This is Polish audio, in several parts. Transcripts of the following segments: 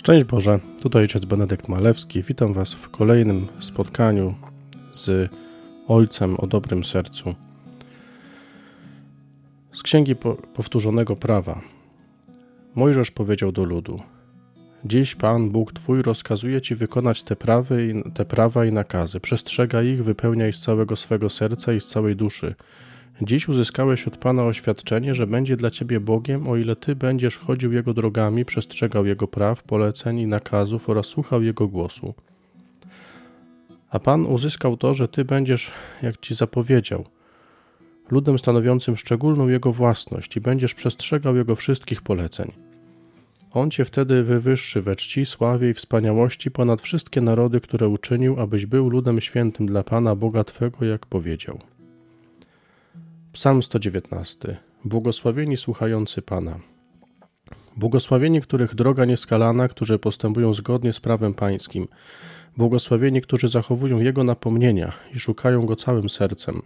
Szczęść Boże, tutaj ojciec Benedykt Malewski. Witam Was w kolejnym spotkaniu z Ojcem o dobrym sercu. Z Księgi Powtórzonego Prawa. Mojżesz powiedział do ludu: Dziś Pan Bóg Twój rozkazuje Ci wykonać te, prawy, te prawa i nakazy. Przestrzega ich, wypełniaj z całego swego serca i z całej duszy Dziś uzyskałeś od Pana oświadczenie, że będzie dla Ciebie Bogiem, o ile Ty będziesz chodził Jego drogami, przestrzegał Jego praw, poleceń i nakazów oraz słuchał Jego głosu. A Pan uzyskał to, że Ty będziesz, jak Ci zapowiedział, ludem stanowiącym szczególną Jego własność i będziesz przestrzegał Jego wszystkich poleceń. On Cię wtedy wywyższy we czci, sławie i wspaniałości ponad wszystkie narody, które uczynił, abyś był ludem świętym dla Pana Boga Twego, jak powiedział. Psalm 119. Błogosławieni słuchający Pana. Błogosławieni, których droga nieskalana, którzy postępują zgodnie z prawem pańskim. Błogosławieni, którzy zachowują Jego napomnienia i szukają Go całym sercem.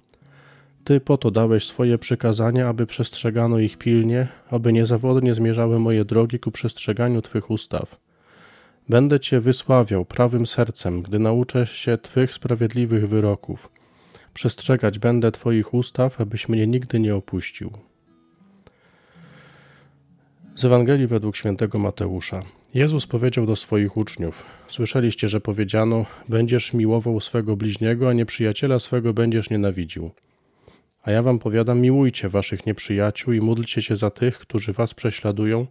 Ty po to dałeś swoje przykazania, aby przestrzegano ich pilnie, aby niezawodnie zmierzały moje drogi ku przestrzeganiu Twych ustaw. Będę Cię wysławiał prawym sercem, gdy nauczę się Twych sprawiedliwych wyroków. Przestrzegać będę Twoich ustaw, abyś mnie nigdy nie opuścił. Z Ewangelii według świętego Mateusza. Jezus powiedział do swoich uczniów: Słyszeliście, że powiedziano: Będziesz miłował swego bliźniego, a nieprzyjaciela swego będziesz nienawidził. A ja wam powiadam: miłujcie waszych nieprzyjaciół i módlcie się za tych, którzy was prześladują,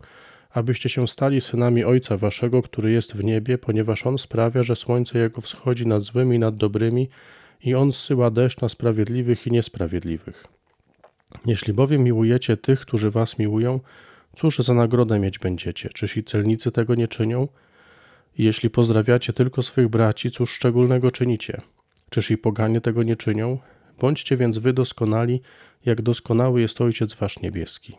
abyście się stali synami Ojca waszego, który jest w niebie, ponieważ on sprawia, że słońce jego wschodzi nad złymi i nad dobrymi i On zsyła deszcz na sprawiedliwych i niesprawiedliwych. Jeśli bowiem miłujecie tych, którzy was miłują, cóż za nagrodę mieć będziecie? Czyż i celnicy tego nie czynią? Jeśli pozdrawiacie tylko swych braci, cóż szczególnego czynicie? Czyż i poganie tego nie czynią? Bądźcie więc wy doskonali, jak doskonały jest Ojciec Wasz Niebieski.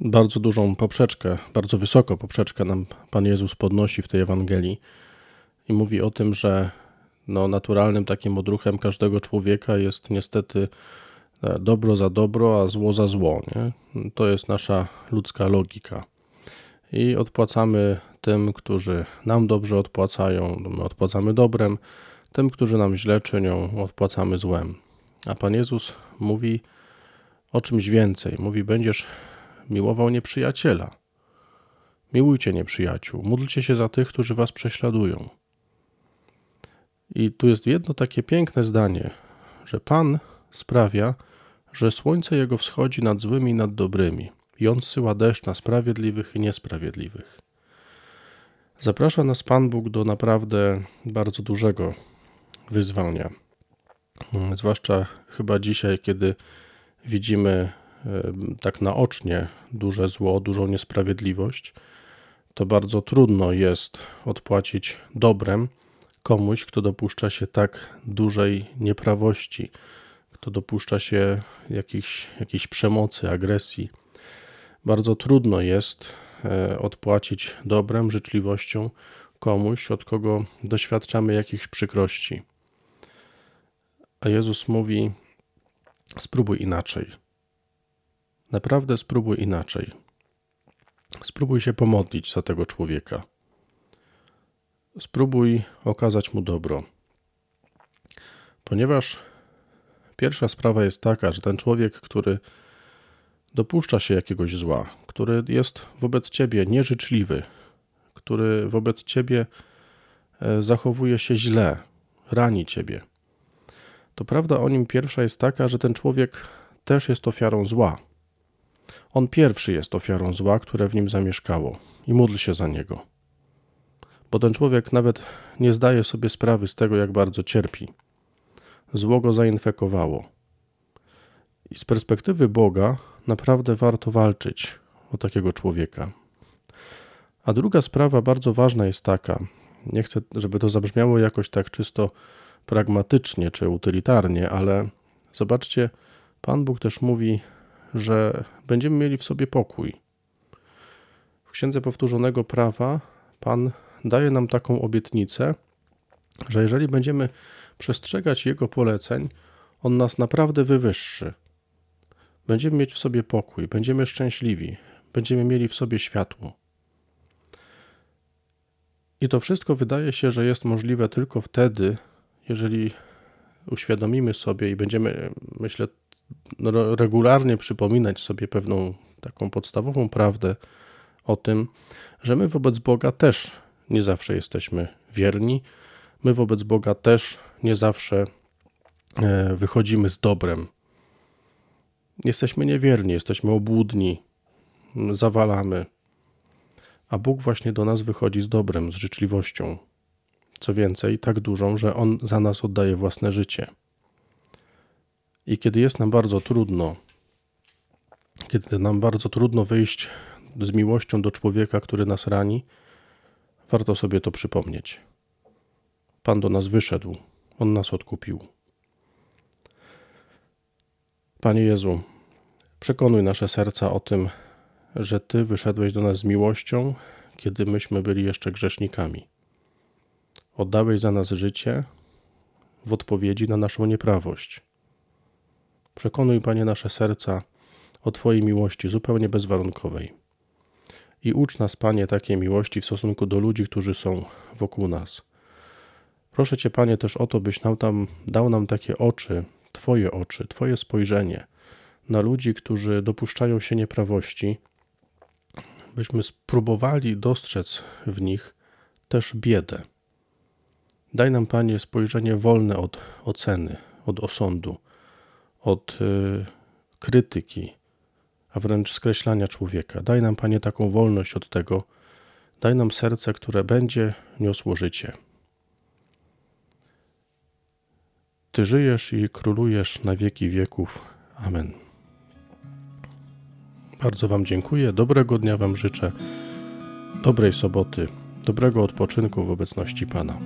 Bardzo dużą poprzeczkę, bardzo wysoko poprzeczkę nam Pan Jezus podnosi w tej Ewangelii i mówi o tym, że no, naturalnym takim odruchem każdego człowieka jest niestety e, dobro za dobro, a zło za zło. Nie? To jest nasza ludzka logika. I odpłacamy tym, którzy nam dobrze odpłacają, my odpłacamy dobrem, tym, którzy nam źle czynią, odpłacamy złem. A Pan Jezus mówi o czymś więcej. Mówi: Będziesz miłował nieprzyjaciela. Miłujcie nieprzyjaciół, módlcie się za tych, którzy was prześladują. I tu jest jedno takie piękne zdanie, że Pan sprawia, że słońce Jego wschodzi nad złymi i nad dobrymi, i On syła deszcz na sprawiedliwych i niesprawiedliwych. Zaprasza nas Pan Bóg do naprawdę bardzo dużego wyzwania. Zwłaszcza chyba dzisiaj, kiedy widzimy tak naocznie duże zło, dużą niesprawiedliwość, to bardzo trudno jest odpłacić dobrem komuś, kto dopuszcza się tak dużej nieprawości, kto dopuszcza się jakiejś, jakiejś przemocy, agresji. Bardzo trudno jest e, odpłacić dobrem, życzliwością komuś, od kogo doświadczamy jakichś przykrości. A Jezus mówi: spróbuj inaczej. Naprawdę spróbuj inaczej. Spróbuj się pomodlić za tego człowieka spróbuj okazać mu dobro. Ponieważ pierwsza sprawa jest taka, że ten człowiek, który dopuszcza się jakiegoś zła, który jest wobec ciebie nieżyczliwy, który wobec ciebie e, zachowuje się źle, rani ciebie, to prawda o nim pierwsza jest taka, że ten człowiek też jest ofiarą zła. On pierwszy jest ofiarą zła, które w nim zamieszkało i módl się za niego bo ten człowiek nawet nie zdaje sobie sprawy z tego, jak bardzo cierpi. Zło go zainfekowało. I z perspektywy Boga naprawdę warto walczyć o takiego człowieka. A druga sprawa bardzo ważna jest taka, nie chcę, żeby to zabrzmiało jakoś tak czysto pragmatycznie czy utylitarnie, ale zobaczcie, Pan Bóg też mówi, że będziemy mieli w sobie pokój. W Księdze Powtórzonego Prawa Pan daje nam taką obietnicę, że jeżeli będziemy przestrzegać Jego poleceń, On nas naprawdę wywyższy. Będziemy mieć w sobie pokój, będziemy szczęśliwi, będziemy mieli w sobie światło. I to wszystko wydaje się, że jest możliwe tylko wtedy, jeżeli uświadomimy sobie i będziemy, myślę, no, regularnie przypominać sobie pewną taką podstawową prawdę o tym, że my wobec Boga też nie zawsze jesteśmy wierni, my wobec Boga też nie zawsze e, wychodzimy z dobrem. Jesteśmy niewierni, jesteśmy obłudni, zawalamy, a Bóg właśnie do nas wychodzi z dobrem, z życzliwością. Co więcej, tak dużą, że On za nas oddaje własne życie. I kiedy jest nam bardzo trudno, kiedy nam bardzo trudno wyjść z miłością do człowieka, który nas rani, warto sobie to przypomnieć. Pan do nas wyszedł, On nas odkupił. Panie Jezu, przekonuj nasze serca o tym, że Ty wyszedłeś do nas z miłością, kiedy myśmy byli jeszcze grzesznikami. Oddałeś za nas życie w odpowiedzi na naszą nieprawość. Przekonuj, Panie, nasze serca o Twojej miłości zupełnie bezwarunkowej. I ucz nas, Panie, takiej miłości w stosunku do ludzi, którzy są wokół nas. Proszę Cię, Panie, też o to, byś nam tam, dał nam takie oczy, Twoje oczy, Twoje spojrzenie na ludzi, którzy dopuszczają się nieprawości, byśmy spróbowali dostrzec w nich też biedę. Daj nam, Panie, spojrzenie wolne od oceny, od osądu, od y, krytyki, wręcz skreślania człowieka. Daj nam, Panie, taką wolność od tego. Daj nam serce, które będzie niosło życie. Ty żyjesz i królujesz na wieki wieków. Amen. Bardzo Wam dziękuję. Dobrego dnia Wam życzę. Dobrej soboty. Dobrego odpoczynku w obecności Pana.